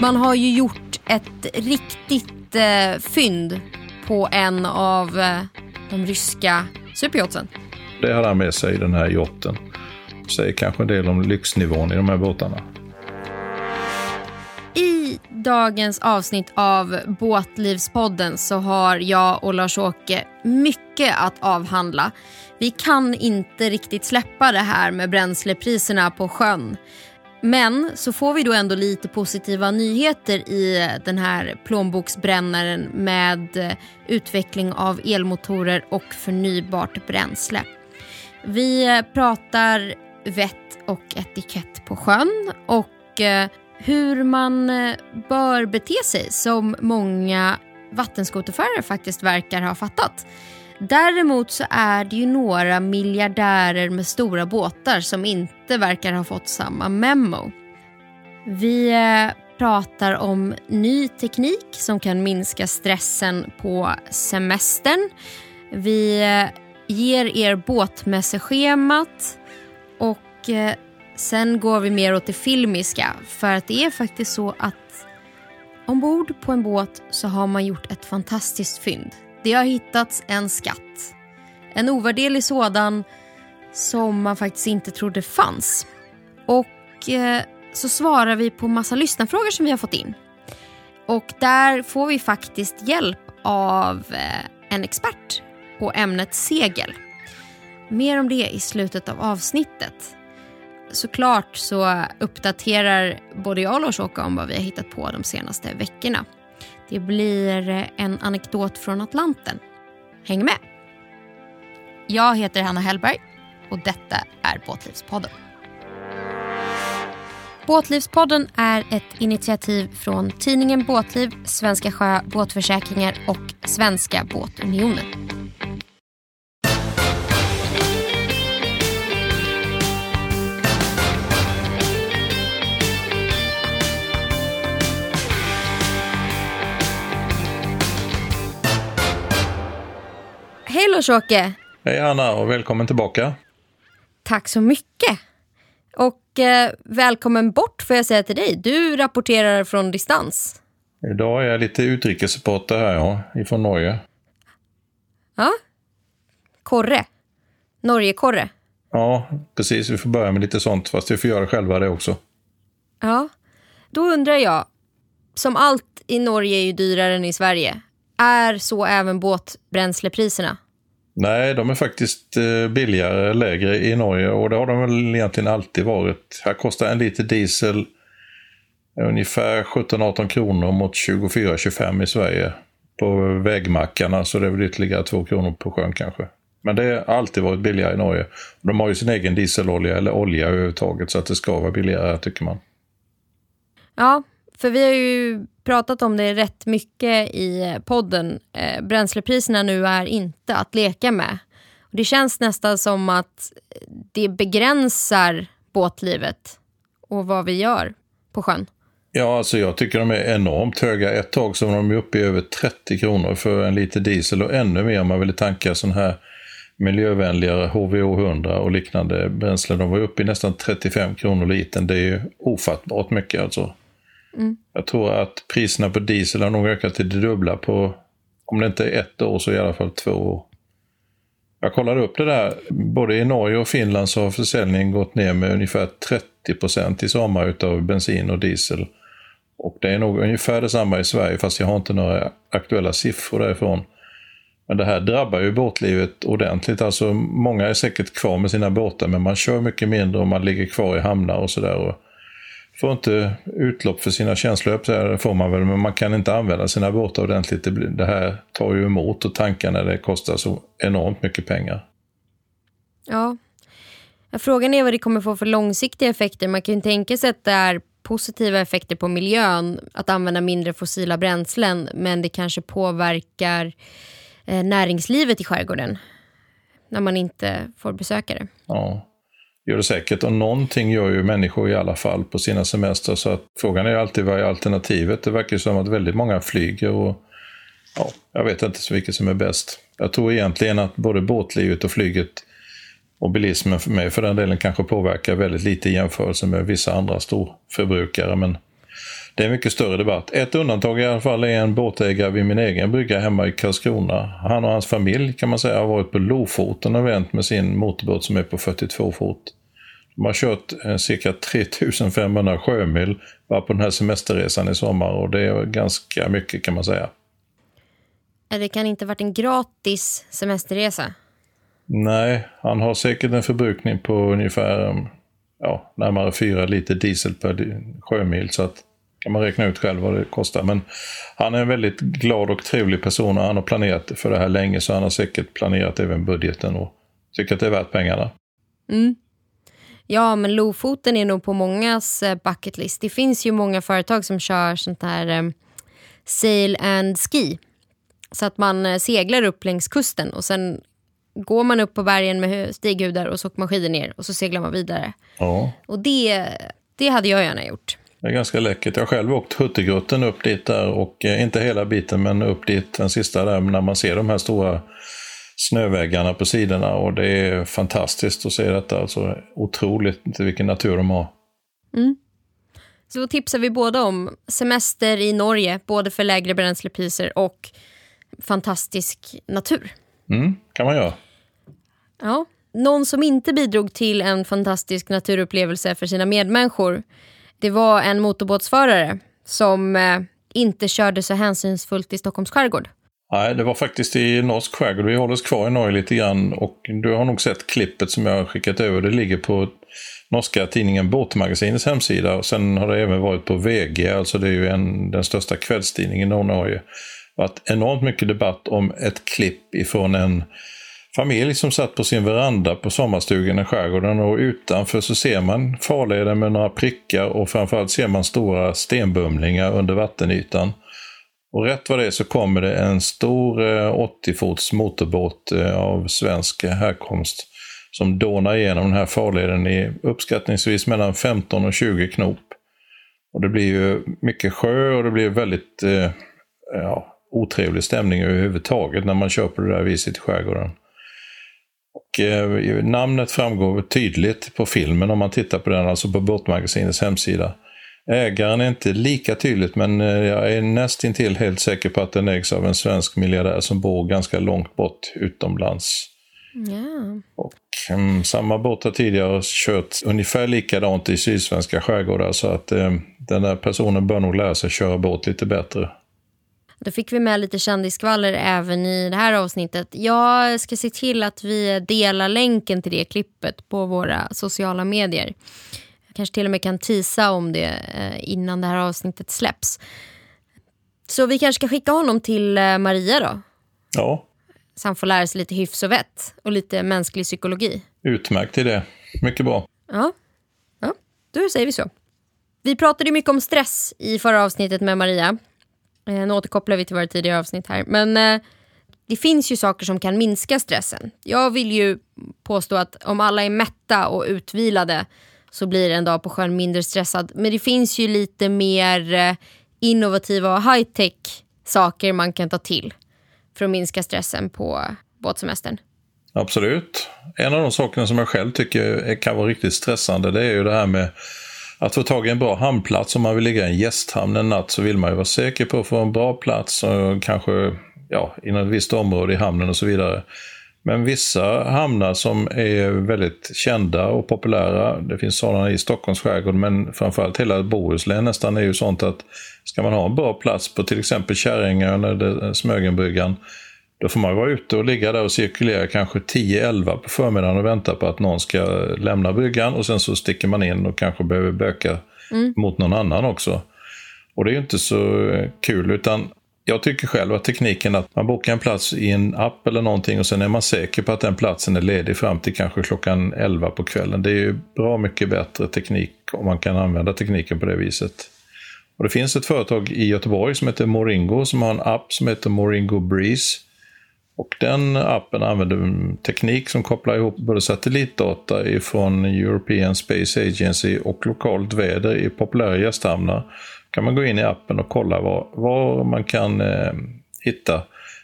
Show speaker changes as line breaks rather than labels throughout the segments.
Man har ju gjort ett riktigt eh, fynd på en av eh, de ryska superyachtsen.
Det har han med sig i den här yachten. Säger kanske en del om lyxnivån i de här båtarna.
I dagens avsnitt av Båtlivspodden så har jag och Lars-Åke mycket att avhandla. Vi kan inte riktigt släppa det här med bränslepriserna på sjön. Men så får vi då ändå lite positiva nyheter i den här plånboksbrännaren med eh, utveckling av elmotorer och förnybart bränsle. Vi eh, pratar vett och etikett på sjön och eh, hur man bör bete sig som många vattenskoterförare faktiskt verkar ha fattat. Däremot så är det ju några miljardärer med stora båtar som inte verkar ha fått samma memo. Vi eh, pratar om ny teknik som kan minska stressen på semestern. Vi eh, ger er båtmässeschemat och eh, sen går vi mer åt det filmiska för att det är faktiskt så att ombord på en båt så har man gjort ett fantastiskt fynd. Det har hittats en skatt. En ovärderlig sådan som man faktiskt inte trodde fanns. Och eh, så svarar vi på massa lyssnarfrågor som vi har fått in. Och där får vi faktiskt hjälp av eh, en expert på ämnet segel. Mer om det i slutet av avsnittet. Såklart så uppdaterar både jag och Lars-Åke om vad vi har hittat på de senaste veckorna. Det blir en anekdot från Atlanten. Häng med! Jag heter Hanna Hellberg och detta är Båtlivspodden. Båtlivspodden är ett initiativ från tidningen Båtliv, Svenska Sjö Båtförsäkringar och Svenska Båtunionen. Hej Lars-Åke!
Hej Anna och välkommen tillbaka.
Tack så mycket. Och eh, välkommen bort får jag säga till dig. Du rapporterar från distans.
Idag är jag lite utrikesreporter här ja, ifrån Norge.
Ja. Korre. Norge-korre.
Ja, precis. Vi får börja med lite sånt, fast vi får göra själva det också.
Ja. Då undrar jag, som allt i Norge är ju dyrare än i Sverige. Är så även båtbränslepriserna?
Nej, de är faktiskt eh, billigare, lägre i Norge och det har de väl egentligen alltid varit. Här kostar en liter diesel ungefär 17-18 kronor mot 24-25 i Sverige på vägmackarna så det är väl ytterligare 2 kronor på sjön kanske. Men det har alltid varit billigare i Norge. De har ju sin egen dieselolja eller olja överhuvudtaget så att det ska vara billigare tycker man.
Ja, för vi har ju pratat om det rätt mycket i podden. Eh, bränslepriserna nu är inte att leka med. Och det känns nästan som att det begränsar båtlivet och vad vi gör på sjön.
Ja, alltså jag tycker de är enormt höga. Ett tag så var de uppe i över 30 kronor för en liter diesel och ännu mer om man ville tanka sån här miljövänligare HVO 100 och liknande bränslen. De var uppe i nästan 35 kronor litern. Det är ju ofattbart mycket alltså. Mm. Jag tror att priserna på diesel har nog ökat till det dubbla på, om det inte är ett år så i alla fall två år. Jag kollade upp det där. Både i Norge och Finland så har försäljningen gått ner med ungefär 30 procent i sommar utav bensin och diesel. Och det är nog ungefär detsamma i Sverige fast jag har inte några aktuella siffror därifrån. Men det här drabbar ju båtlivet ordentligt. Alltså många är säkert kvar med sina båtar men man kör mycket mindre och man ligger kvar i hamnar och sådär får inte utlopp för sina känslor, det får man väl, men man kan inte använda sina båtar ordentligt. Det, det här tar ju emot och tankarna det kostar så enormt mycket pengar.
Ja. Frågan är vad det kommer få för långsiktiga effekter. Man kan ju tänka sig att det är positiva effekter på miljön att använda mindre fossila bränslen men det kanske påverkar eh, näringslivet i skärgården när man inte får besöka det.
Ja gör det säkert. Och någonting gör ju människor i alla fall på sina semestrar. Så att frågan är alltid vad är alternativet? Det verkar som att väldigt många flyger och ja, jag vet inte så vilket som är bäst. Jag tror egentligen att både båtlivet och flyget och bilismen för mig för den delen kanske påverkar väldigt lite i jämförelse med vissa andra storförbrukare. Men det är en mycket större debatt. Ett undantag i alla fall är en båtägare vid min egen brygga hemma i Karlskrona. Han och hans familj kan man säga har varit på Lofoten och vänt med sin motorbåt som är på 42 fot. De har kört eh, cirka 3500 sjömil bara på den här semesterresan i sommar och det är ganska mycket kan man säga.
Det kan inte varit en gratis semesterresa?
Nej, han har säkert en förbrukning på ungefär ja, närmare 4 liter diesel per sjömil. Så att kan man räkna ut själv vad det kostar. Men han är en väldigt glad och trevlig person och han har planerat för det här länge så han har säkert planerat även budgeten och tycker att det är värt pengarna.
Mm. Ja, men Lofoten är nog på mångas eh, bucket list. Det finns ju många företag som kör sånt här um, sail and ski. Så att man eh, seglar upp längs kusten och sen går man upp på bergen med stighudar och så åker man skidor ner och så seglar man vidare.
Ja.
Och det, det hade jag gärna gjort.
Det är ganska läckert. Jag har själv åkt Huttegrutten upp dit där och eh, inte hela biten men upp dit den sista där när man ser de här stora snöväggarna på sidorna och det är fantastiskt att se detta. Alltså otroligt vilken natur de har.
Mm. Så då tipsar vi båda om semester i Norge, både för lägre bränslepriser och fantastisk natur.
Mm, kan man göra.
Ja. Någon som inte bidrog till en fantastisk naturupplevelse för sina medmänniskor det var en motorbåtsförare som eh, inte körde så hänsynsfullt i Stockholms skärgård.
Nej, det var faktiskt i norsk skärgård. Vi håller oss kvar i Norge lite grann och du har nog sett klippet som jag har skickat över. Det ligger på norska tidningen Båtmagasinets hemsida och sen har det även varit på VG, alltså det är ju en, den största kvällstidningen i Norge. Det har varit enormt mycket debatt om ett klipp ifrån en familj som satt på sin veranda på sommarstugan i skärgården och utanför så ser man farleden med några prickar och framförallt ser man stora stenbumlingar under vattenytan. Och rätt vad det är så kommer det en stor eh, 80-fots motorbåt eh, av svensk härkomst som dånar igenom den här farleden i uppskattningsvis mellan 15 och 20 knop. Och det blir ju mycket sjö och det blir väldigt eh, ja, otrevlig stämning överhuvudtaget när man kör på det där viset i skärgården. Och, eh, namnet framgår tydligt på filmen om man tittar på den, alltså på Båtmagasinets hemsida. Ägaren är inte lika tydligt men eh, jag är nästintill helt säker på att den ägs av en svensk miljardär som bor ganska långt bort utomlands.
Yeah.
Och, um, samma båt har tidigare kört ungefär likadant i sydsvenska skärgårdar så att um, den där personen bör nog lära sig köra båt lite bättre.
Då fick vi med lite kändisskvaller även i det här avsnittet. Jag ska se till att vi delar länken till det klippet på våra sociala medier. Kanske till och med kan tisa om det eh, innan det här avsnittet släpps. Så vi kanske ska skicka honom till eh, Maria då?
Ja.
Så han får lära sig lite hyfs och vett och lite mänsklig psykologi.
Utmärkt idé. Mycket bra.
Ja, ja då säger vi så. Vi pratade mycket om stress i förra avsnittet med Maria. Eh, nu återkopplar vi till våra tidigare avsnitt här. Men det finns ju saker som kan minska stressen. Jag vill ju påstå att om alla är mätta och utvilade så blir en dag på sjön mindre stressad. Men det finns ju lite mer eh, innovativa och high-tech saker man kan ta till för att minska stressen på båtsemestern.
Absolut. En av de sakerna som jag själv tycker kan vara riktigt stressande det är ju det här med att få tag i en bra hamnplats om man vill ligga i en gästhamn en natt så vill man ju vara säker på att få en bra plats och kanske ja, inom ett visst område i hamnen och så vidare. Men vissa hamnar som är väldigt kända och populära, det finns sådana i Stockholms skärgård men framförallt hela Bohuslän nästan är ju sånt att ska man ha en bra plats på till exempel Käringön eller Smögenbryggan då får man vara ute och ligga där och cirkulera kanske 10-11 på förmiddagen och vänta på att någon ska lämna bryggan och sen så sticker man in och kanske behöver böka mm. mot någon annan också. Och det är ju inte så kul utan jag tycker själv att tekniken att man bokar en plats i en app eller någonting och sen är man säker på att den platsen är ledig fram till kanske klockan 11 på kvällen. Det är ju bra mycket bättre teknik om man kan använda tekniken på det viset. Och Det finns ett företag i Göteborg som heter Moringo som har en app som heter Moringo Breeze. Och den appen använder teknik som kopplar ihop både satellitdata ifrån European Space Agency och lokalt väder i populära gästhamnar kan man gå in i appen och kolla var, var man kan eh, hitta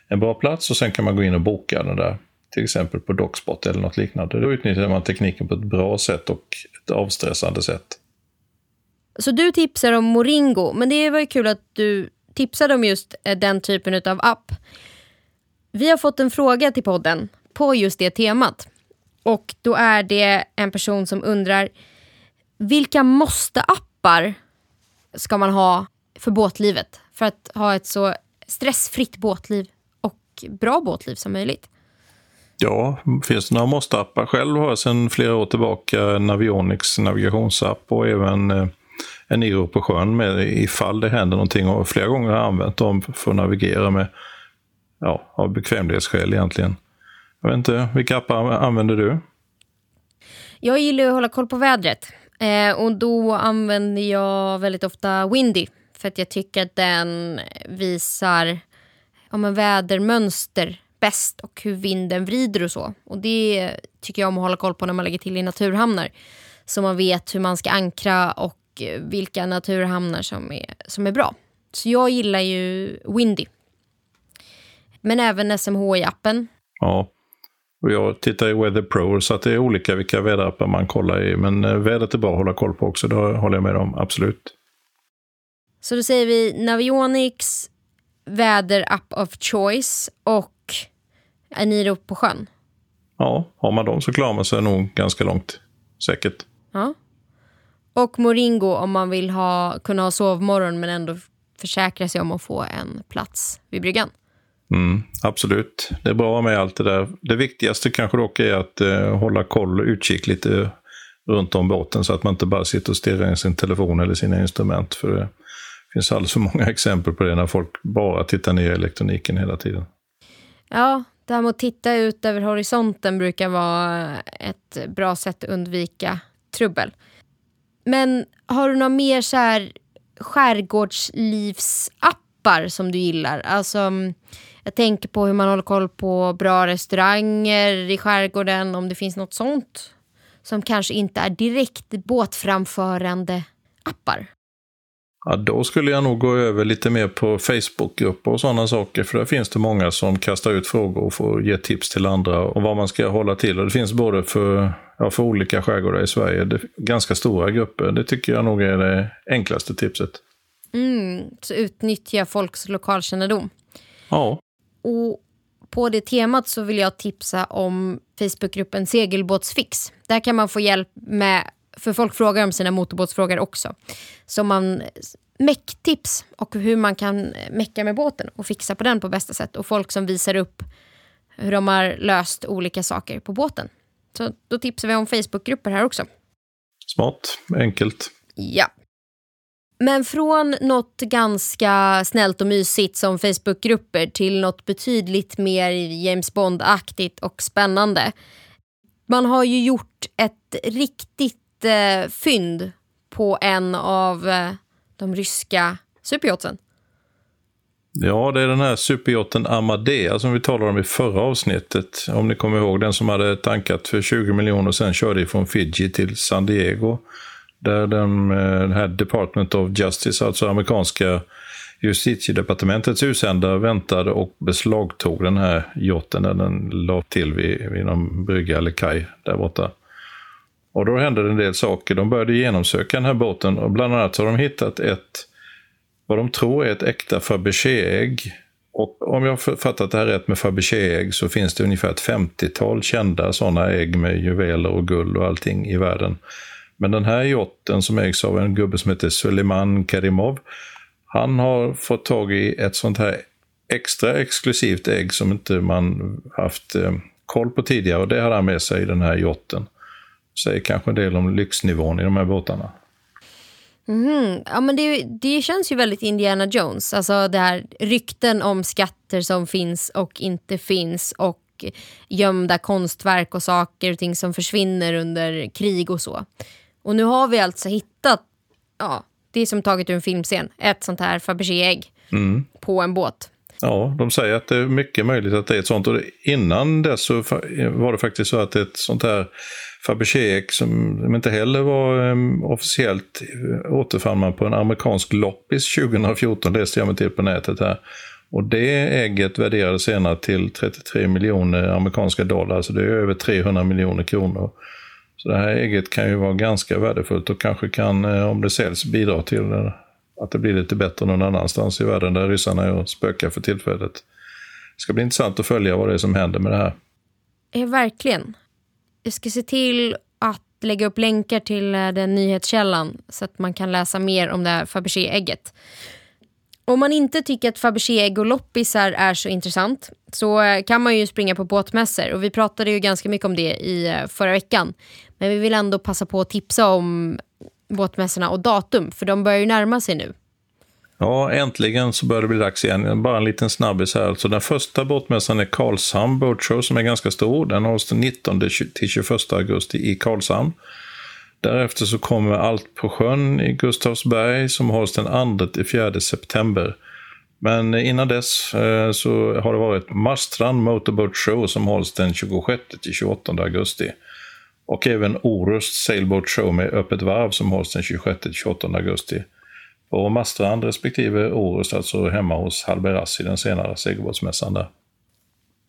en bra plats och sen kan man gå in och boka den där. Till exempel på Dockspot eller något liknande. Då utnyttjar man tekniken på ett bra sätt och ett avstressande sätt.
Så du tipsar om Moringo, men det var ju kul att du tipsade om just eh, den typen av app. Vi har fått en fråga till podden på just det temat. Och då är det en person som undrar vilka måste-appar ska man ha för båtlivet? För att ha ett så stressfritt båtliv och bra båtliv som möjligt.
Ja, finns det några måste-appar? Själv har jag sedan flera år tillbaka Navionics navigationsapp och även eh, en Eniro på sjön med ifall det händer någonting. Och flera gånger har jag använt dem för att navigera med, ja, av bekvämlighetsskäl egentligen. Jag vet inte, vilka appar använder du?
Jag gillar att hålla koll på vädret. Eh, och då använder jag väldigt ofta Windy. För att jag tycker att den visar ja, vädermönster bäst och hur vinden vrider och så. Och det tycker jag om att hålla koll på när man lägger till i naturhamnar. Så man vet hur man ska ankra och vilka naturhamnar som är, som är bra. Så jag gillar ju Windy. Men även SMHI-appen.
Ja, och jag tittar i Weather Pro så det är olika vilka väderappar man kollar i. Men eh, vädret är bra att hålla koll på också, det håller jag med om, absolut.
Så då säger vi Navionics, väderapp of choice och Eniro på sjön.
Ja, har man dem så klarar man sig nog ganska långt. Säkert.
Ja. Och Moringo om man vill ha, kunna ha sovmorgon men ändå försäkra sig om att få en plats vid bryggan.
Mm, absolut, det är bra med allt det där. Det viktigaste kanske dock är att eh, hålla koll och utkik lite runt om båten så att man inte bara sitter och stirrar i sin telefon eller sina instrument. För det finns alldeles för många exempel på det när folk bara tittar ner i elektroniken hela tiden.
Ja, det här med att titta ut över horisonten brukar vara ett bra sätt att undvika trubbel. Men har du några mer så här skärgårdslivsappar som du gillar? Alltså, jag tänker på hur man håller koll på bra restauranger i skärgården, om det finns något sånt som kanske inte är direkt båtframförande appar.
Ja, då skulle jag nog gå över lite mer på Facebookgrupper och sådana saker. För där finns det många som kastar ut frågor och får ge tips till andra om vad man ska hålla till. Och det finns både för, ja, för olika skärgårdar i Sverige, det, ganska stora grupper. Det tycker jag nog är det enklaste tipset.
Mm, så utnyttja folks lokalkännedom.
Ja.
Och på det temat så vill jag tipsa om Facebookgruppen Segelbåtsfix. Där kan man få hjälp med för folk frågar om sina motorbåtsfrågor också. Så man mecktips och hur man kan mecka med båten och fixa på den på bästa sätt. Och folk som visar upp hur de har löst olika saker på båten. Så då tipsar vi om Facebookgrupper här också.
Smart, enkelt.
Ja. Men från något ganska snällt och mysigt som Facebookgrupper till något betydligt mer James Bond-aktigt och spännande. Man har ju gjort ett riktigt eh, fynd på en av eh, de ryska superyachten.
Ja, det är den här superyachten Amadea som vi talade om i förra avsnittet. Om ni kommer ihåg den som hade tankat för 20 miljoner och sen körde från Fiji till San Diego. Där den, den eh, här Department of Justice, alltså amerikanska justitiedepartementets utsända väntade och beslagtog den här yachten när den la till vid, vid någon brygga eller kaj där borta. Och då hände det en del saker. De började genomsöka den här båten och bland annat har de hittat ett, vad de tror är ett äkta Fabergé-ägg. Och om jag fattat det här rätt med Fabergé-ägg så finns det ungefär ett 50-tal kända sådana ägg med juveler och guld och allting i världen. Men den här yachten som ägs av en gubbe som heter Suleiman Karimov, han har fått tag i ett sånt här extra exklusivt ägg som inte man haft eh, koll på tidigare och det har han med sig i den här yachten. säger kanske en del om lyxnivån i de här båtarna.
Mm, ja, men det, det känns ju väldigt Indiana Jones. Alltså det här rykten om skatter som finns och inte finns och gömda konstverk och saker och ting som försvinner under krig och så. Och nu har vi alltså hittat, ja, det är som taget ur en filmscen, ett sånt här Fabergé-ägg mm. på en båt.
Ja, de säger att det är mycket möjligt att det är ett sånt. Och innan dess så var det faktiskt så att ett sånt här Fabergé som inte heller var um, officiellt återfann man på en amerikansk loppis 2014, läste jag mig till på nätet här. Och det ägget värderades senare till 33 miljoner amerikanska dollar, så det är över 300 miljoner kronor. Så det här ägget kan ju vara ganska värdefullt och kanske kan, eh, om det säljs, bidra till eh, att det blir lite bättre någon annanstans i världen där ryssarna är och spökar för tillfället. Det ska bli intressant att följa vad det är som händer med det här.
Ja, verkligen. Jag ska se till att lägga upp länkar till eh, den nyhetskällan så att man kan läsa mer om det här Fabergé-ägget. Om man inte tycker att Fabergé-ägg och loppisar är så intressant så eh, kan man ju springa på båtmässor och vi pratade ju ganska mycket om det i eh, förra veckan. Men vi vill ändå passa på att tipsa om båtmässorna och datum, för de börjar ju närma sig nu.
Ja, äntligen så börjar det bli dags igen. Bara en liten snabbis här. Alltså, den första båtmässan är Karlshamn Boat Show som är ganska stor. Den hålls den 19 till 21 augusti i Karlshamn. Därefter så kommer Allt på sjön i Gustavsberg som hålls den 2-4 september. Men innan dess eh, så har det varit Marstrand Motorboat Show som hålls den 26-28 augusti. Och även Orust Sailboat Show med öppet varv som hålls den 26-28 augusti. På Marstrand respektive Orust, alltså hemma hos Halberassi, den senare segelbåtsmässan där.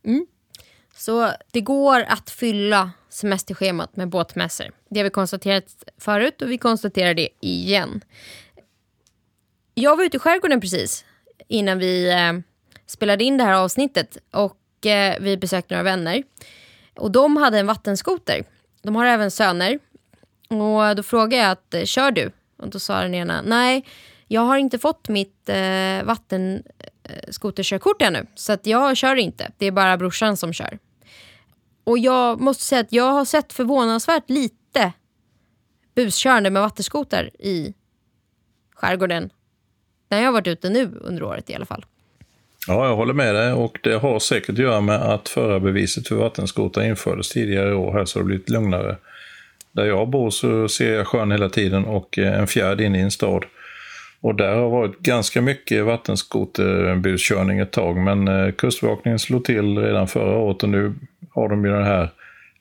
Mm. Så det går att fylla semesterschemat med båtmässor. Det har vi konstaterat förut och vi konstaterar det igen. Jag var ute i skärgården precis innan vi eh, spelade in det här avsnittet och eh, vi besökte några vänner. Och de hade en vattenskoter de har även söner. Och då frågade jag att, eh, kör du? Och då sa den ena, nej, jag har inte fått mitt eh, vattenskoterkörkort ännu. Så att jag kör inte. Det är bara brorsan som kör. Och jag måste säga att jag har sett förvånansvärt lite buskörande med vattenskoter i skärgården. När jag har varit ute nu under året i alla fall.
Ja, jag håller med dig och det har säkert att göra med att förarbeviset för vattenskoter infördes tidigare i år här så det har blivit lugnare. Där jag bor så ser jag sjön hela tiden och eh, en fjärd in i en stad. Och där har varit ganska mycket vattenskoterbuskörning ett tag men eh, Kustbevakningen slog till redan förra året och nu har de ju den här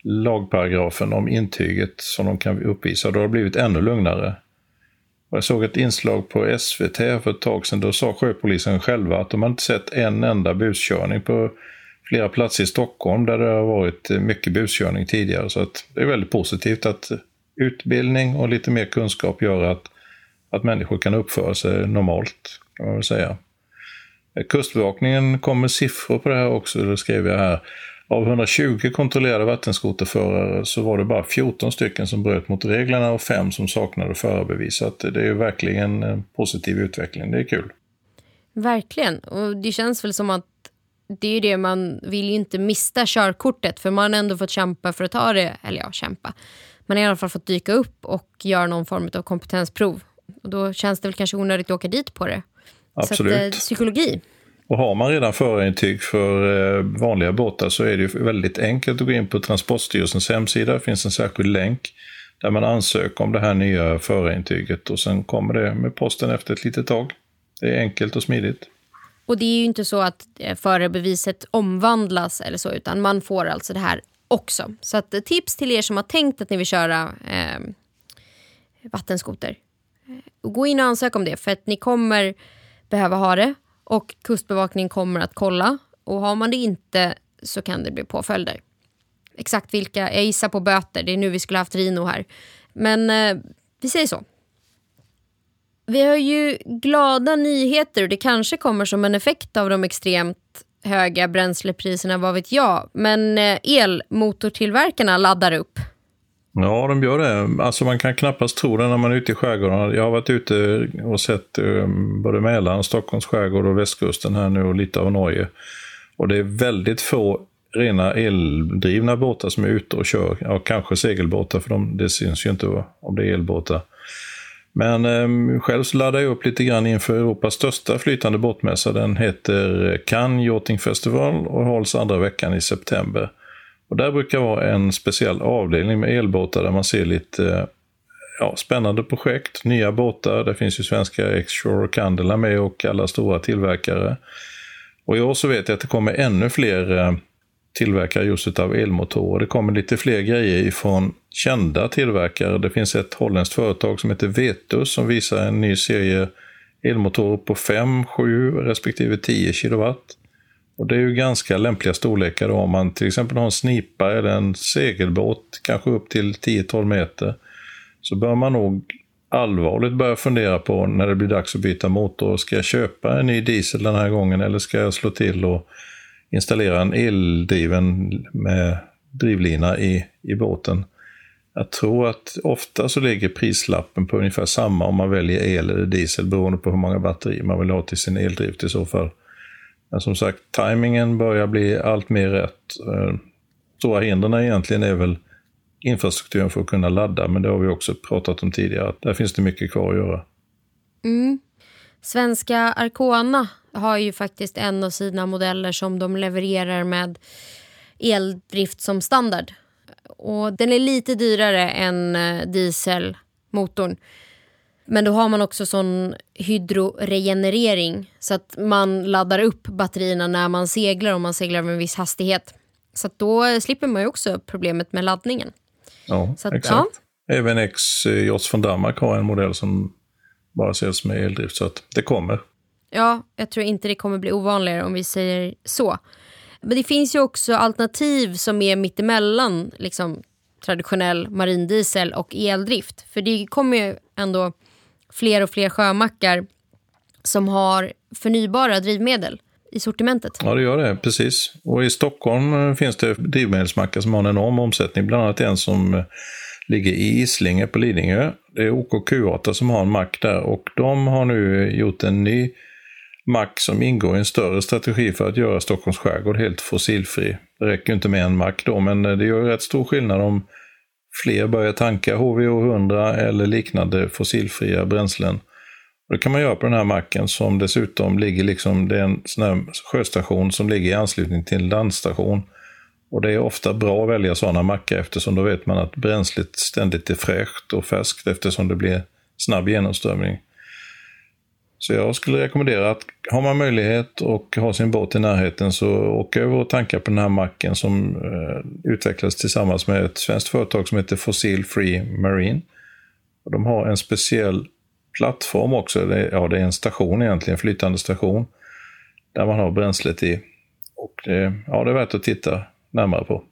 lagparagrafen om intyget som de kan uppvisa. Då har det blivit ännu lugnare. Jag såg ett inslag på SVT för ett tag sedan. Då sa sjöpolisen själva att de inte sett en enda buskörning på flera platser i Stockholm där det har varit eh, mycket buskörning tidigare. Så att det är väldigt positivt att utbildning och lite mer kunskap gör att, att människor kan uppföra sig normalt, kan man väl säga. Kustbevakningen kom med siffror på det här också, det skrev jag här. Av 120 kontrollerade vattenskoterförare så var det bara 14 stycken som bröt mot reglerna och 5 som saknade förarbevis. Så det är verkligen en positiv utveckling. Det är kul.
Verkligen. Och det känns väl som att det är det man vill ju inte mista körkortet för man har ändå fått kämpa för att ta det. Eller ja, kämpa. Man har i alla fall fått dyka upp och göra någon form av kompetensprov. Och då känns det väl kanske onödigt att åka dit på det.
Absolut. Så att,
eh, psykologi.
Och har man redan förarintyg för eh, vanliga båtar så är det ju väldigt enkelt att gå in på Transportstyrelsens hemsida. Det finns en särskild länk där man ansöker om det här nya förarintyget och sen kommer det med posten efter ett litet tag. Det är enkelt och smidigt.
Och det är ju inte så att eh, förarbeviset omvandlas eller så utan man får alltså det här också. Så tips till er som har tänkt att ni vill köra eh, vattenskoter. Gå in och ansök om det för att ni kommer behöva ha det och Kustbevakningen kommer att kolla och har man det inte så kan det bli påföljder. Exakt vilka, jag gissar på böter, det är nu vi skulle haft Rino här. Men eh, vi säger så. Vi har ju glada nyheter och det kanske kommer som en effekt av de extremt höga bränslepriserna, vad vet jag. Men eh, elmotortillverkarna laddar upp.
Ja, de gör det. Alltså man kan knappast tro det när man är ute i skärgården. Jag har varit ute och sett um, både Mälaren, Stockholms skärgård och västkusten här nu och lite av Norge. Och det är väldigt få rena eldrivna båtar som är ute och kör. Ja, kanske segelbåtar, för de, det syns ju inte om det är elbåtar. Men um, själv så laddar jag upp lite grann inför Europas största flytande båtmässa. Den heter Cannes Yachting Festival och hålls andra veckan i september. Och där brukar vara en speciell avdelning med elbåtar där man ser lite eh, ja, spännande projekt, nya båtar. Det finns ju svenska X-Shore och Candela med och alla stora tillverkare. Och i år så vet jag att det kommer ännu fler eh, tillverkare just av elmotorer. Det kommer lite fler grejer ifrån kända tillverkare. Det finns ett holländskt företag som heter Vetus som visar en ny serie elmotorer på 5, 7 respektive 10 kilowatt. Och det är ju ganska lämpliga storlekar då om man till exempel har en snipa eller en segelbåt, kanske upp till 10-12 meter. Så bör man nog allvarligt börja fundera på när det blir dags att byta motor. Ska jag köpa en ny diesel den här gången eller ska jag slå till och installera en eldriven med drivlina i, i båten? Jag tror att ofta så ligger prislappen på ungefär samma om man väljer el eller diesel beroende på hur många batterier man vill ha till sin eldrift i så fall. Men som sagt, tajmingen börjar bli allt mer rätt. Eh, stora hindren egentligen är väl infrastrukturen för att kunna ladda, men det har vi också pratat om tidigare. Där finns det mycket kvar att göra.
Mm. Svenska Arcona har ju faktiskt en av sina modeller som de levererar med eldrift som standard. Och den är lite dyrare än eh, dieselmotorn. Men då har man också sån hydroregenerering så att man laddar upp batterierna när man seglar om man seglar med en viss hastighet. Så då slipper man ju också problemet med laddningen.
Ja, att, exakt. Ja. Även X-Jots från Danmark har en modell som bara säljs med eldrift, så att det kommer.
Ja, jag tror inte det kommer bli ovanligare om vi säger så. Men det finns ju också alternativ som är mittemellan liksom, traditionell marindiesel och eldrift. För det kommer ju ändå fler och fler sjömackar som har förnybara drivmedel i sortimentet.
Ja, det gör det. Precis. Och i Stockholm eh, finns det drivmedelsmackar som har en enorm omsättning. Bland annat en som eh, ligger i Islinge på Lidingö. Det är OKQ8 som har en mack där och de har nu eh, gjort en ny mack som ingår i en större strategi för att göra Stockholms skärgård helt fossilfri. Det räcker inte med en mack då, men det gör rätt stor skillnad om fler börjar tanka HVO100 eller liknande fossilfria bränslen. Och det kan man göra på den här macken som dessutom ligger liksom, det är en sån här sjöstation som ligger i anslutning till en landstation. Och det är ofta bra att välja sådana mackar eftersom då vet man att bränslet ständigt är fräscht och färskt eftersom det blir snabb genomströmning. Så jag skulle rekommendera att har man möjlighet och har sin båt i närheten så åk över och tanka på den här macken som eh, utvecklas tillsammans med ett svenskt företag som heter Fossil Free Marine. Och de har en speciell plattform också. Det, ja, det är en station egentligen, flytande station. Där man har bränslet i. Och det, ja, det är värt att titta närmare på.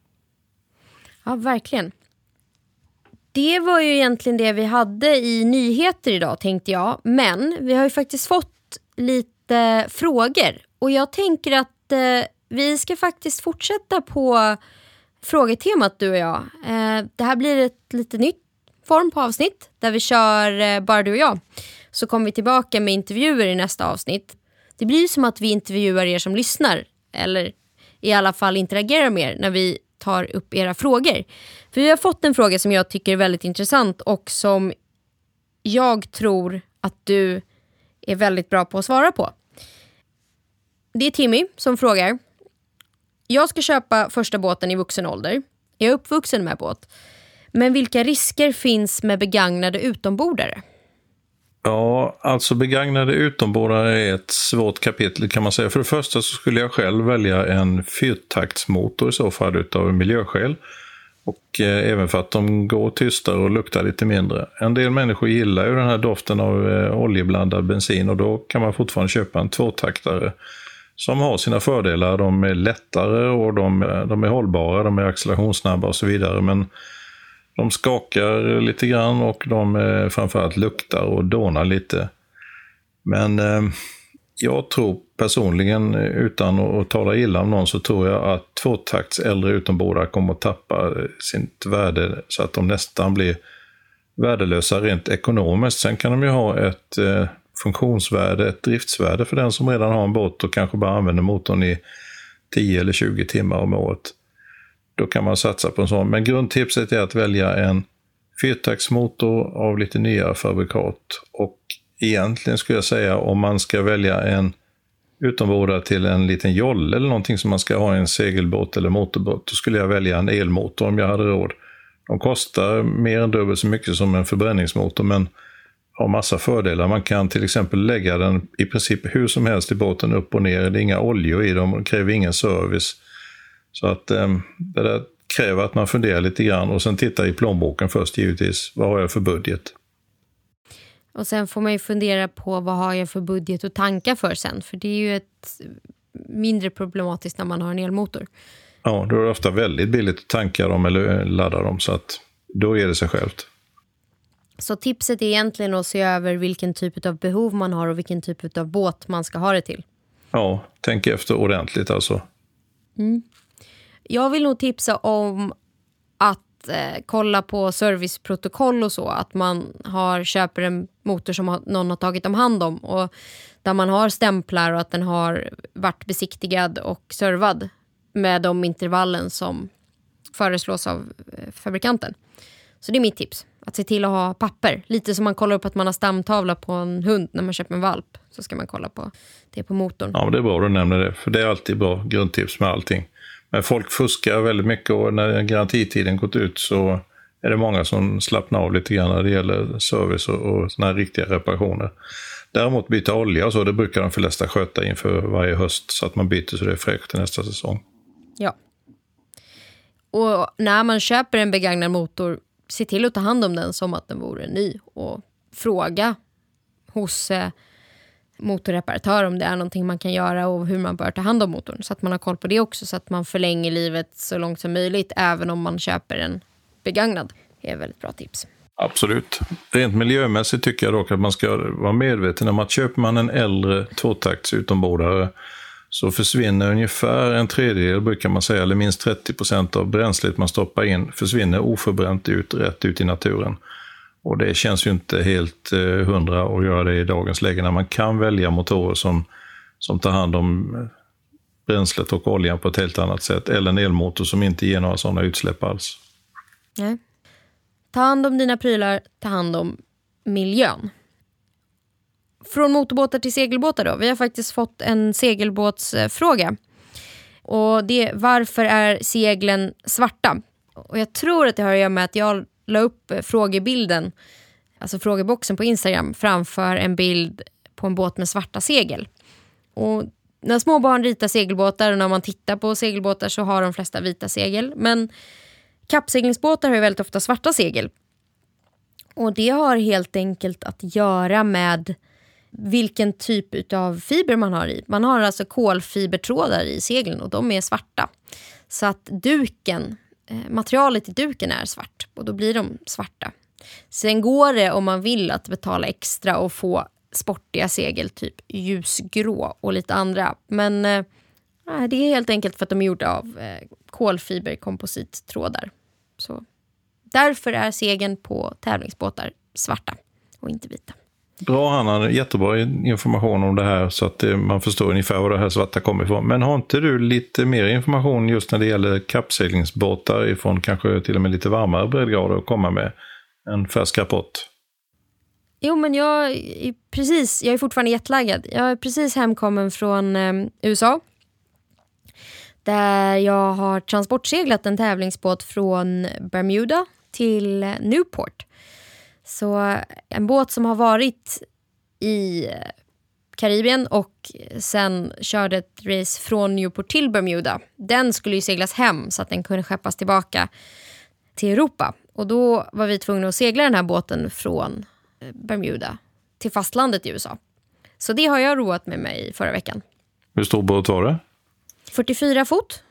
Ja, verkligen. Det var ju egentligen det vi hade i nyheter idag tänkte jag. Men vi har ju faktiskt fått lite frågor. Och jag tänker att eh, vi ska faktiskt fortsätta på frågetemat du och jag. Eh, det här blir ett lite nytt form på avsnitt där vi kör eh, bara du och jag. Så kommer vi tillbaka med intervjuer i nästa avsnitt. Det blir som att vi intervjuar er som lyssnar. Eller i alla fall interagerar med er när vi tar upp era frågor. För vi har fått en fråga som jag tycker är väldigt intressant och som jag tror att du är väldigt bra på att svara på. Det är Timmy som frågar. Jag ska köpa första båten i vuxen ålder. Jag är uppvuxen med båt. Men vilka risker finns med begagnade utombordare?
Ja, alltså begagnade utombordare är ett svårt kapitel kan man säga. För det första så skulle jag själv välja en fyrtaktsmotor i så fall utav miljöskäl. Och eh, även för att de går tystare och luktar lite mindre. En del människor gillar ju den här doften av eh, oljeblandad bensin och då kan man fortfarande köpa en tvåtaktare som har sina fördelar. De är lättare och de, eh, de är hållbara, de är accelerationssnabba och så vidare. Men de skakar lite grann och de eh, framförallt luktar och dånar lite. Men eh, jag tror personligen, eh, utan att tala illa om någon, så tror jag att tvåtakts äldre utombordare kommer att tappa eh, sitt värde så att de nästan blir värdelösa rent ekonomiskt. Sen kan de ju ha ett eh, funktionsvärde, ett driftsvärde för den som redan har en båt och kanske bara använder motorn i 10 eller 20 timmar om året då kan man satsa på en sån. Men grundtipset är att välja en fyrtaktsmotor av lite nyare fabrikat. Och egentligen skulle jag säga om man ska välja en utombordare till en liten jolle eller någonting som man ska ha i en segelbåt eller motorbåt, då skulle jag välja en elmotor om jag hade råd. De kostar mer än dubbelt så mycket som en förbränningsmotor men har massa fördelar. Man kan till exempel lägga den i princip hur som helst i båten upp och ner. Det är inga oljor i dem, och kräver ingen service. Så att eh, det där kräver att man funderar lite grann och sen tittar i plånboken först givetvis. Vad har jag för budget?
Och sen får man ju fundera på vad har jag för budget att tanka för sen. För det är ju ett mindre problematiskt när man har en elmotor.
Ja, då är det ofta väldigt billigt att tanka dem eller ladda dem, så att då ger det sig självt.
Så tipset är egentligen att se över vilken typ av behov man har och vilken typ av båt man ska ha det till.
Ja, tänk efter ordentligt alltså.
Mm. Jag vill nog tipsa om att eh, kolla på serviceprotokoll och så. Att man har, köper en motor som har, någon har tagit om hand om. Och där man har stämplar och att den har varit besiktigad och servad med de intervallen som föreslås av eh, fabrikanten. Så det är mitt tips. Att se till att ha papper. Lite som man kollar upp att man har stamtavla på en hund när man köper en valp. Så ska man kolla på det på motorn.
Ja, men det är bra att du nämner det. För det är alltid bra grundtips med allting. Men folk fuskar väldigt mycket och när garantitiden gått ut så är det många som slappnar av lite grann när det gäller service och, och såna här riktiga reparationer. Däremot byta olja och så, det brukar de flesta sköta inför varje höst så att man byter så det är fräscht till nästa säsong.
Ja. Och när man köper en begagnad motor, se till att ta hand om den som att den vore ny och fråga hos eh, motorreparatör om det är någonting man kan göra och hur man bör ta hand om motorn. Så att man har koll på det också så att man förlänger livet så långt som möjligt även om man köper en begagnad. Det är ett väldigt bra tips.
Absolut. Rent miljömässigt tycker jag dock att man ska vara medveten om att köper man en äldre tvåtakts utombordare så försvinner ungefär en tredjedel, brukar man säga, eller minst 30 procent av bränslet man stoppar in försvinner oförbränt ut, rätt ut i naturen. Och det känns ju inte helt eh, hundra att göra det i dagens läge när man kan välja motorer som, som tar hand om eh, bränslet och oljan på ett helt annat sätt. Eller en elmotor som inte ger några sådana utsläpp alls.
Nej. Ta hand om dina prylar, ta hand om miljön. Från motorbåtar till segelbåtar då. Vi har faktiskt fått en segelbåtsfråga. Och det är varför är seglen svarta? Och jag tror att det har att göra med att jag la upp eh, frågebilden, alltså frågeboxen på Instagram framför en bild på en båt med svarta segel. Och när små barn ritar segelbåtar och när man tittar på segelbåtar så har de flesta vita segel. Men kappseglingsbåtar har ju väldigt ofta svarta segel. Och det har helt enkelt att göra med vilken typ av fiber man har i. Man har alltså kolfibertrådar i seglen och de är svarta. Så att duken, Eh, materialet i duken är svart och då blir de svarta. Sen går det om man vill att betala extra och få sportiga segel, typ ljusgrå och lite andra. Men eh, det är helt enkelt för att de är gjorda av eh, kolfiberkomposittrådar. Så därför är segeln på tävlingsbåtar svarta och inte vita.
Bra Hanna, jättebra information om det här så att eh, man förstår ungefär var det här svarta kommer ifrån. Men har inte du lite mer information just när det gäller kappseglingsbåtar ifrån kanske till och med lite varmare breddgrader att komma med en färsk rapport?
Jo, men jag är, precis, jag är fortfarande jetlaggad. Jag är precis hemkommen från eh, USA. Där jag har transportseglat en tävlingsbåt från Bermuda till Newport. Så en båt som har varit i Karibien och sen körde ett race från Newport till Bermuda. Den skulle ju seglas hem så att den kunde skeppas tillbaka till Europa. Och då var vi tvungna att segla den här båten från eh, Bermuda till fastlandet i USA. Så det har jag roat med mig förra veckan.
Hur stor båt var det?
44 fot.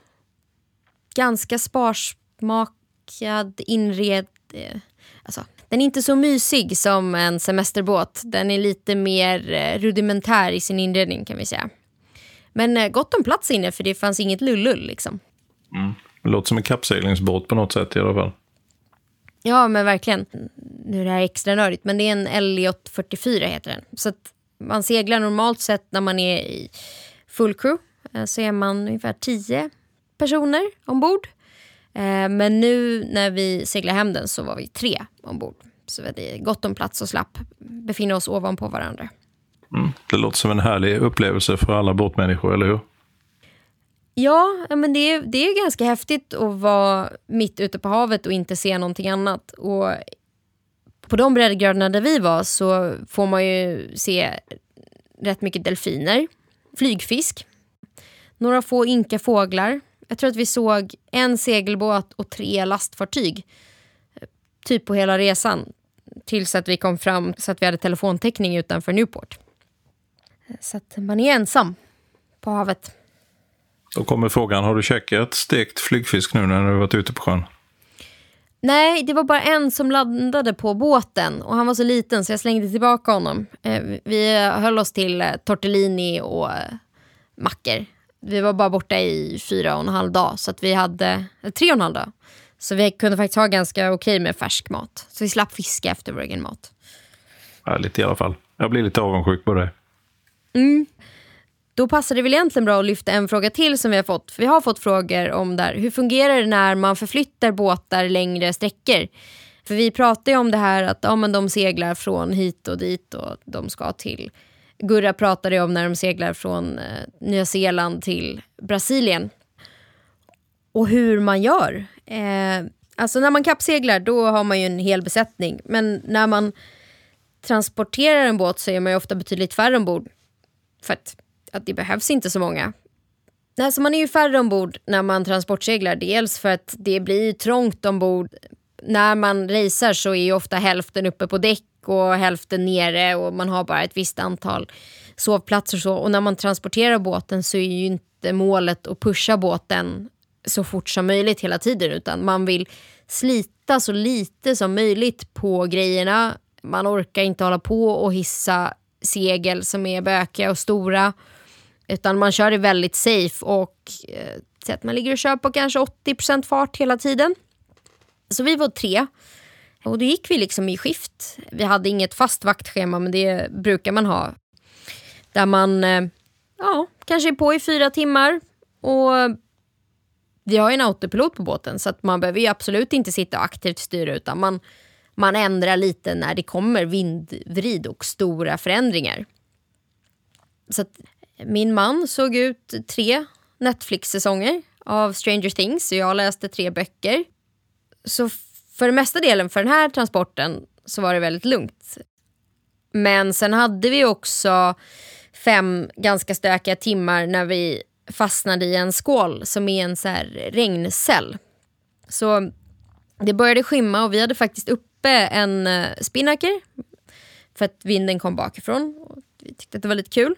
Ganska sparsmakad inred... Eh, alltså, den är inte så mysig som en semesterbåt. Den är lite mer eh, rudimentär i sin inredning kan vi säga. Men eh, gott om plats inne för det fanns inget lullull liksom.
Mm. Det låter som en kappseglingsbåt på något sätt i alla fall.
Ja men verkligen. Nu är det här extra nördigt men det är en Elliot 44 heter den. Så att man seglar normalt sett när man är i full crew. Eh, så är man ungefär 10 personer ombord. Eh, men nu när vi seglade hem den så var vi tre ombord. Så vi hade gott om plats och slapp befinna oss ovanpå varandra.
Mm. Det låter som en härlig upplevelse för alla båtmänniskor, eller hur?
Ja, men det är, det är ganska häftigt att vara mitt ute på havet och inte se någonting annat. Och på de breddgraderna där vi var så får man ju se rätt mycket delfiner, flygfisk, några få ynka fåglar, jag tror att vi såg en segelbåt och tre lastfartyg. Typ på hela resan. Tills att vi kom fram så att vi hade telefontäckning utanför Newport. Så att man är ensam på havet.
Då kommer frågan, har du käkat stekt flygfisk nu när du varit ute på sjön?
Nej, det var bara en som landade på båten och han var så liten så jag slängde tillbaka honom. Eh, vi höll oss till eh, tortellini och eh, mackor. Vi var bara borta i fyra och en halv dag, så att vi hade, tre och en halv dag. Så vi kunde faktiskt ha ganska okej med färsk mat. Så vi slapp fiska efter vår egen mat.
Härligt i alla fall. Jag blir lite avundsjuk på det.
Mm. Då passar det väl egentligen bra att lyfta en fråga till som vi har fått. För vi har fått frågor om där. Hur fungerar det när man förflyttar båtar längre sträckor? För vi pratar ju om det här att ja, men de seglar från hit och dit och de ska till. Gurra pratade om när de seglar från eh, Nya Zeeland till Brasilien. Och hur man gör. Eh, alltså när man kappseglar då har man ju en hel besättning. Men när man transporterar en båt så är man ju ofta betydligt färre ombord. För att att det behövs inte så många. Alltså man är ju färre ombord när man transportseglar. Dels för att det blir trångt ombord. När man racear så är ju ofta hälften uppe på däck och hälften nere och man har bara ett visst antal sovplatser. Och, så. och när man transporterar båten så är ju inte målet att pusha båten så fort som möjligt hela tiden utan man vill slita så lite som möjligt på grejerna. Man orkar inte hålla på och hissa segel som är bökiga och stora. Utan man kör det väldigt safe och eh, att man ligger och kör på kanske 80% fart hela tiden. Så vi var tre. Och då gick vi liksom i skift. Vi hade inget fast vaktschema men det brukar man ha. Där man eh, ja, kanske är på i fyra timmar. Och vi har ju en autopilot på båten så att man behöver ju absolut inte sitta och aktivt styra utan man, man ändrar lite när det kommer vindvrid och stora förändringar. Så att min man såg ut tre Netflix-säsonger av Stranger Things och jag läste tre böcker. Så för den mesta delen för den här transporten så var det väldigt lugnt. Men sen hade vi också fem ganska stökiga timmar när vi fastnade i en skål som är en så här regncell. Så det började skymma och vi hade faktiskt uppe en eh, spinnaker för att vinden kom bakifrån. Vi tyckte att det var lite kul.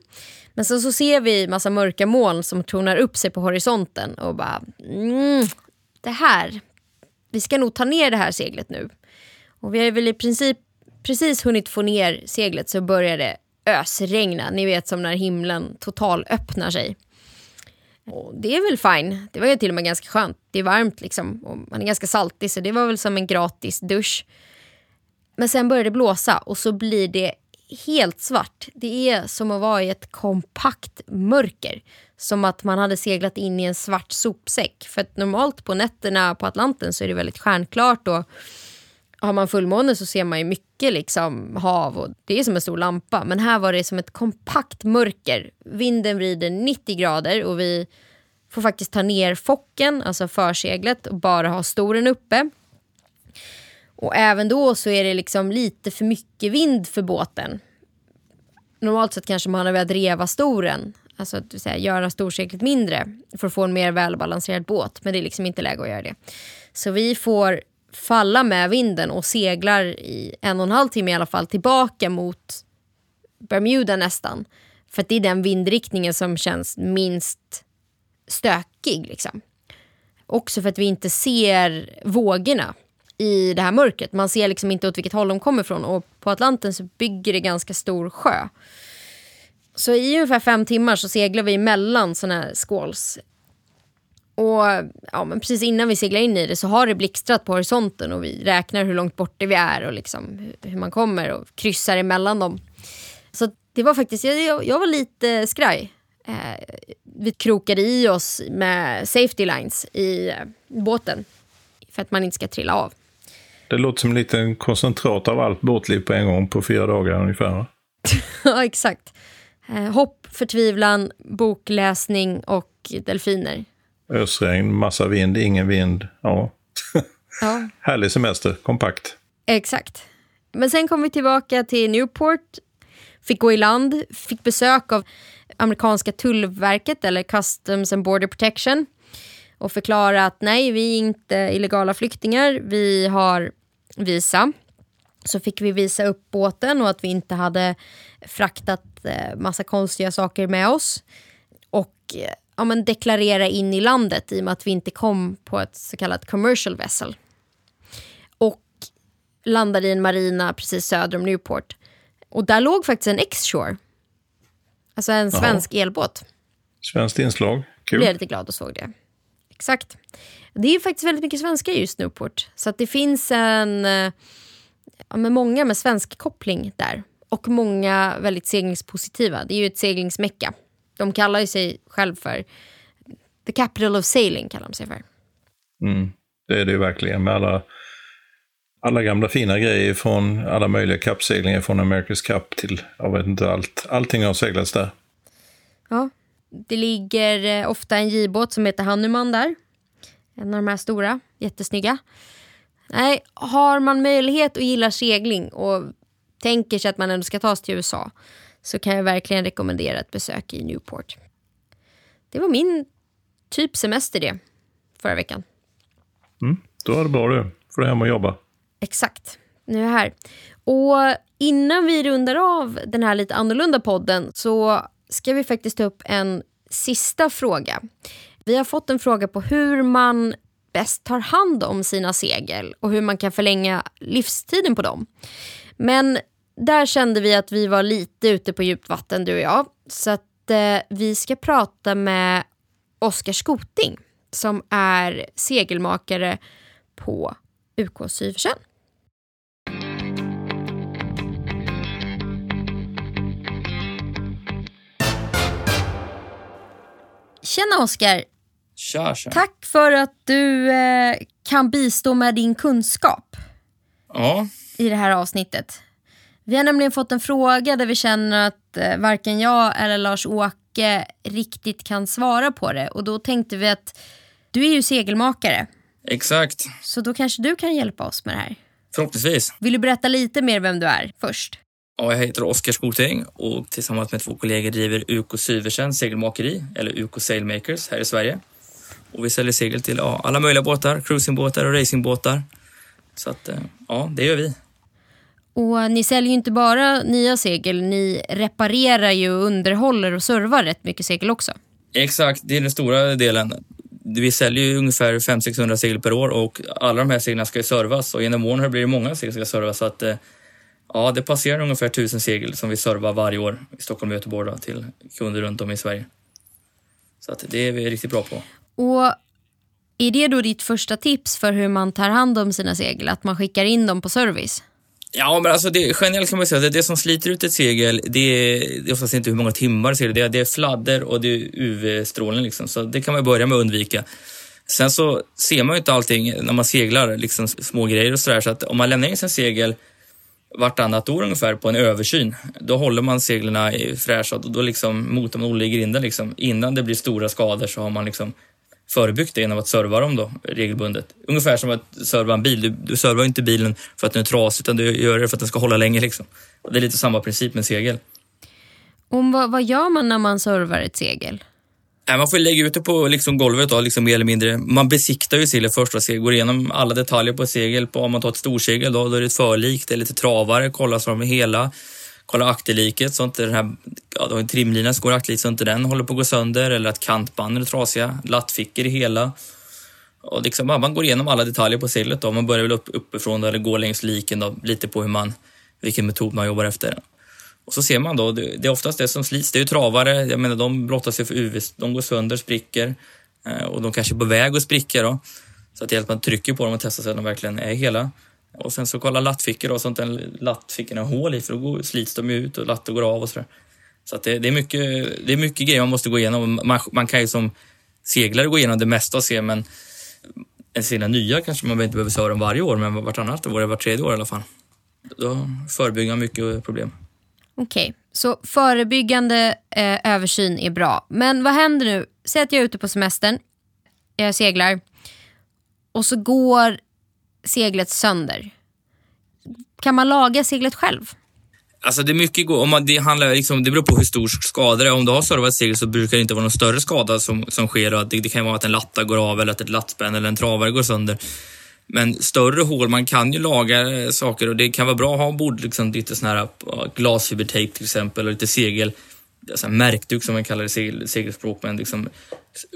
Men sen så ser vi massa mörka moln som tornar upp sig på horisonten och bara mm, det här, vi ska nog ta ner det här seglet nu. Och vi har väl i princip precis hunnit få ner seglet så börjar det ösregna. Ni vet som när himlen total öppnar sig. Och det är väl fine. Det var ju till och med ganska skönt. Det är varmt liksom och man är ganska saltig så det var väl som en gratis dusch. Men sen börjar det blåsa och så blir det helt svart. Det är som att vara i ett kompakt mörker. Som att man hade seglat in i en svart sopsäck. För att normalt på nätterna på Atlanten så är det väldigt stjärnklart och har man fullmåne så ser man ju mycket liksom hav och det är som en stor lampa. Men här var det som ett kompakt mörker. Vinden vrider 90 grader och vi får faktiskt ta ner focken, alltså förseglet och bara ha storen uppe. Och även då så är det liksom lite för mycket vind för båten. Normalt sett kanske man hade velat reva storen, alltså att säga, göra storseglet mindre för att få en mer välbalanserad båt. Men det är liksom inte läge att göra det. Så vi får falla med vinden och seglar i en och en halv timme i alla fall tillbaka mot Bermuda nästan. För att det är den vindriktningen som känns minst stökig. Liksom. Också för att vi inte ser vågorna i det här mörkret. Man ser liksom inte åt vilket håll de kommer ifrån och på Atlanten så bygger det ganska stor sjö. Så i ungefär fem timmar så seglar vi mellan såna här squalls. Och ja, men precis innan vi seglar in i det så har det blixtrat på horisonten och vi räknar hur långt borta vi är och liksom hur man kommer och kryssar emellan dem. Så det var faktiskt, jag, jag var lite skraj. Eh, vi krokade i oss med safety lines i eh, båten för att man inte ska trilla av.
Det låter som en liten koncentrat av allt båtliv på en gång på fyra dagar ungefär.
ja, exakt. Eh, hopp, förtvivlan, bokläsning och delfiner.
Ösregn, massa vind, ingen vind. Ja. ja. Härlig semester, kompakt.
Exakt. Men sen kom vi tillbaka till Newport, fick gå i land, fick besök av amerikanska tullverket eller Customs and Border Protection och förklara att nej, vi är inte illegala flyktingar, vi har visa. Så fick vi visa upp båten och att vi inte hade fraktat eh, massa konstiga saker med oss. Och eh, ja, men deklarera in i landet i och med att vi inte kom på ett så kallat commercial vessel. Och landade i en marina precis söder om Newport. Och där låg faktiskt en X-Shore. Alltså en svensk Jaha. elbåt.
Svenskt inslag. Kul.
Blev lite glad och såg det. Exakt. Det är faktiskt väldigt mycket svenskar just Newport. Så att det finns en, ja, med många med svensk koppling där. Och många väldigt seglingspositiva. Det är ju ett seglingsmecka. De kallar ju sig själv för the capital of sailing. kallar de sig för.
Mm, det är det ju verkligen med alla, alla gamla fina grejer från alla möjliga kappseglingar från America's Cup till, jag vet inte, allt. Allting har seglats där.
Ja, det ligger eh, ofta en J-båt som heter Hanuman där. En av de här stora, jättesnygga. Nej, har man möjlighet och gillar segling och tänker sig att man ändå ska ta sig till USA så kan jag verkligen rekommendera ett besök i Newport. Det var min typ semester det, förra veckan.
Mm, då är det bra du. får du hem och jobba.
Exakt. Nu är jag här. Och innan vi rundar av den här lite annorlunda podden så ska vi faktiskt ta upp en sista fråga. Vi har fått en fråga på hur man bäst tar hand om sina segel och hur man kan förlänga livstiden på dem. Men där kände vi att vi var lite ute på djupt vatten du och jag. Så att eh, vi ska prata med Oskar Skoting som är segelmakare på UK Syversen. Tjena Oskar!
Tja, tja.
Tack för att du eh, kan bistå med din kunskap
ja.
i det här avsnittet. Vi har nämligen fått en fråga där vi känner att eh, varken jag eller Lars-Åke riktigt kan svara på det. Och då tänkte vi att du är ju segelmakare.
Exakt.
Så då kanske du kan hjälpa oss med det här.
Förhoppningsvis.
Vill du berätta lite mer vem du är först?
Ja, jag heter Oskar Skoting och tillsammans med två kollegor driver UK Syversen segelmakeri, eller UK Sailmakers, här i Sverige. Och vi säljer segel till ja, alla möjliga båtar, cruisingbåtar och racingbåtar. Så att, eh, ja, det gör vi.
Och ni säljer ju inte bara nya segel, ni reparerar ju, underhåller och servar rätt mycket segel också.
Exakt, det är den stora delen. Vi säljer ju ungefär 500-600 segel per år och alla de här seglen ska ju servas och genom åren blir det många segel som ska servas. Så att, eh, ja, det passerar ungefär 1000 segel som vi servar varje år i Stockholm och Göteborg då, till kunder runt om i Sverige. Så att det är vi riktigt bra på.
Och är det då ditt första tips för hur man tar hand om sina segel? Att man skickar in dem på service?
Ja, men alltså det, generellt kan man säga att det, det som sliter ut ett segel, det är, det är oftast inte hur många timmar det är. Det är fladder och det är UV-strålning liksom. Så det kan man börja med att undvika. Sen så ser man ju inte allting när man seglar, liksom små grejer och sådär. Så att om man lämnar in sin segel vartannat år ungefär på en översyn, då håller man seglen fräscha och då liksom motar man Olle i grinden liksom. Innan det blir stora skador så har man liksom förebyggt det genom att serva dem då regelbundet. Ungefär som att serva en bil. Du, du servar inte bilen för att den är trasig utan du gör det för att den ska hålla länge. Liksom. Och det är lite samma princip med segel.
Och vad, vad gör man när man servar ett segel?
Nej, man får lägga ut det på liksom golvet då, liksom mer eller mindre. Man besiktar ju seglet först, och går igenom alla detaljer på ett segel. På, om man tar ett storsegel då, då är det ett förlik, det är lite travare, kollar så de är hela. Kollar akterliket så inte den här, ja, då har en trimlina som går akterlikt, så inte den håller på att gå sönder eller att kantbanden är trasiga, lattfickor i hela. Och liksom, man går igenom alla detaljer på seglet då. Man börjar väl upp, uppifrån då, eller går längs liken då, lite på hur man, vilken metod man jobbar efter. Och så ser man då, det är oftast det som slits. Det är ju travare, jag menar de blottas ju för UV, de går sönder, spricker eh, och de kanske är på väg att spricka då. Så att det hjälper att man trycker på dem och testar så att de verkligen är hela. Och sen så kolla lattfickor då, så att lattfickorna har hål i för då slits de ut och latter går av och sådär. Så att det, det, är mycket, det är mycket grejer man måste gå igenom. Man, man kan ju som seglare gå igenom det mesta och se, men en sina nya kanske man inte behöver se dem varje år, men vartannat år, vart tredje år i alla fall. Då förebygger man mycket problem.
Okej, okay. så förebyggande eh, översyn är bra. Men vad händer nu? Säg att jag är ute på semestern, jag seglar och så går seglet sönder. Kan man laga seglet själv?
Alltså det är mycket om man, det, handlar liksom, det beror på hur stor skada det är. Om du har servat segel så brukar det inte vara någon större skada som, som sker. Det, det kan vara att en latta går av eller att ett lattspänn eller en travare går sönder. Men större hål, man kan ju laga eh, saker och det kan vara bra att ha ombord liksom, lite sån här eh, glasfibertejp till exempel och lite segel alltså märkduk som man kallar det segel, segelspråk, men liksom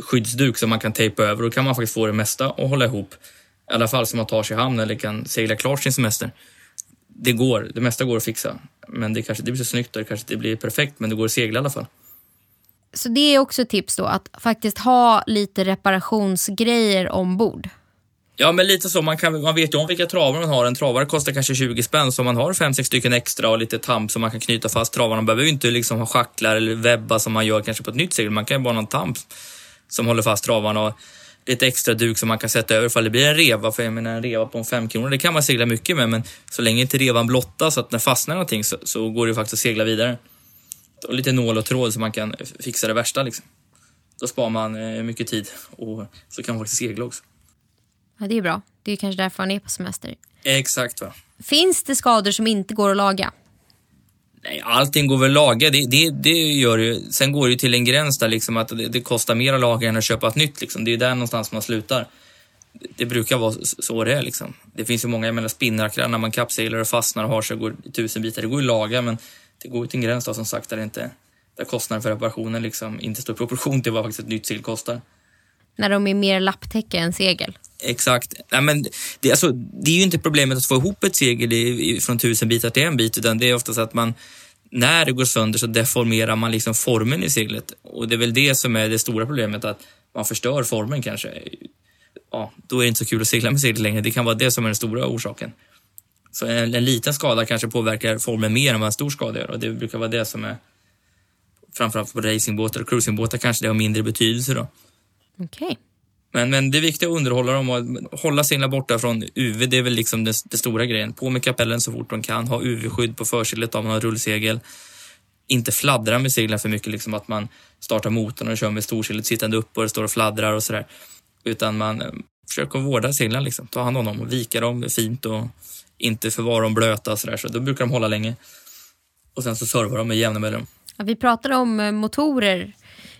skyddsduk som man kan tejpa över. Då kan man faktiskt få det mesta att hålla ihop. I alla fall så man tar sig i hamn eller kan segla klart sin semester. Det går, det mesta går att fixa. Men det kanske inte blir så snyggt och det kanske inte blir perfekt, men det går att segla i alla fall.
Så det är också ett tips då, att faktiskt ha lite reparationsgrejer ombord?
Ja, men lite så. Man, kan, man vet ju om vilka travar man har. En travare kostar kanske 20 spänn, så om man har 5-6 stycken extra och lite tamp som man kan knyta fast travarna. Man behöver ju inte liksom ha schacklar eller webba som man gör kanske på ett nytt segel. Man kan ju bara ha någon tamp som håller fast travarna och lite extra duk som man kan sätta över ifall det blir en reva. För jag menar, en reva på en 5 kronor, det kan man segla mycket med, men så länge inte revan blottas så att när fastnar någonting så, så går det faktiskt att segla vidare. Och lite nål och tråd så man kan fixa det värsta liksom. Då sparar man eh, mycket tid och så kan man faktiskt segla också.
Ja, det är bra. Det är kanske därför man är på semester.
Exakt. va.
Finns det skador som inte går att laga?
Nej, allting går väl att laga, det, det, det gör det Sen går det ju till en gräns där liksom att det, det, kostar mer att laga än att köpa ett nytt. Liksom. Det är där någonstans man slutar. Det brukar vara så det är. Liksom. Det finns ju många, jag menar spinnrakrar när man kappseglar och fastnar och har sig och går i tusen bitar. Det går ju att laga men det går till en gräns då, som sagt där, inte, där kostnaden för reparationen liksom inte står i proportion till vad faktiskt ett nytt segel kostar.
När de är mer lapptäcke än segel?
Exakt. Ja, men det, alltså, det är ju inte problemet att få ihop ett segel i, från tusen bitar till en bit, utan det är oftast att man när det går sönder så deformerar man liksom formen i seglet. Och det är väl det som är det stora problemet, att man förstör formen kanske. Ja, då är det inte så kul att segla med seglet längre. Det kan vara det som är den stora orsaken. Så en, en liten skada kanske påverkar formen mer än vad en stor skada gör och det brukar vara det som är framförallt på racingbåtar och cruisingbåtar kanske det har mindre betydelse då.
Okej. Okay.
Men, men det är viktigt att underhålla dem och hålla seglarna borta från UV. Det är väl liksom det, det, stora grejen. På med kapellen så fort de kan. Ha UV-skydd på förseglet om man har rullsegel. Inte fladdra med seglen för mycket, liksom att man startar motorn och kör med storseglet sittande upp och det står och fladdrar och sådär. Utan man eh, försöker vårda seglen, liksom. ta hand om dem och vika dem fint och inte förvara dem blöta och sådär. Så då brukar de hålla länge. Och sen så servar de med jämna mellanrum.
Ja, vi pratade om eh, motorer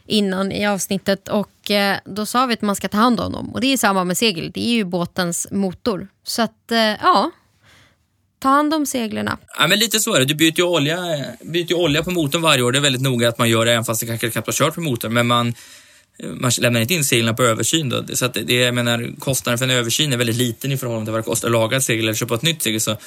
innan i avsnittet och eh, då sa vi att man ska ta hand om dem. Och det är samma med segel, det är ju båtens motor. Så att eh, ja, ta hand om seglerna.
Ja, men lite så är det. Du byter ju olja, eh, byter olja på motorn varje år. Det är väldigt noga att man gör det även fast det kanske knappt har kört på motorn. Men man, eh, man lämnar inte in seglen på översyn. Då. Så att det, jag menar, kostnaden för en översyn är väldigt liten i förhållande till vad det kostar att laga ett segel eller köpa ett nytt segel. Så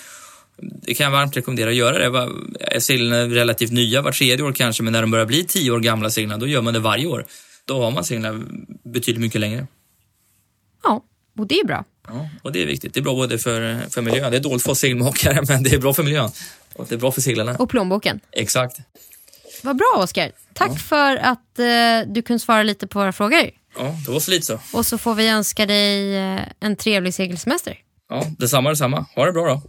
det kan jag varmt rekommendera att göra det. Seglen är relativt nya vart tredje år kanske, men när de börjar bli tio år gamla seglen, då gör man det varje år. Då har man seglen betydligt mycket längre.
Ja, och det är bra.
Ja, och det är viktigt. Det är bra både för, för miljön. Det är dåligt för segelmakare, men det är bra för miljön. Och det är bra för seglarna.
Och plånboken.
Exakt.
Vad bra, Oskar. Tack ja. för att eh, du kunde svara lite på våra frågor.
Ja, det var så lite så.
Och så får vi önska dig eh, en trevlig segelsemester.
Ja, detsamma, detsamma. Ha det bra då.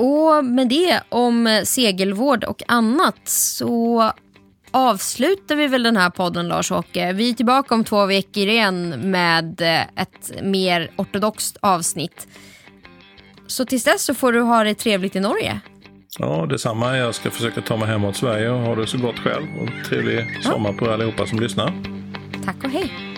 Och med det om segelvård och annat så avslutar vi väl den här podden Lars-Åke. Vi är tillbaka om två veckor igen med ett mer ortodoxt avsnitt. Så tills dess så får du ha det trevligt i Norge.
Ja, detsamma. Jag ska försöka ta mig hemåt Sverige och ha det så gott själv. Och trevlig sommar på allihopa som lyssnar.
Tack och hej.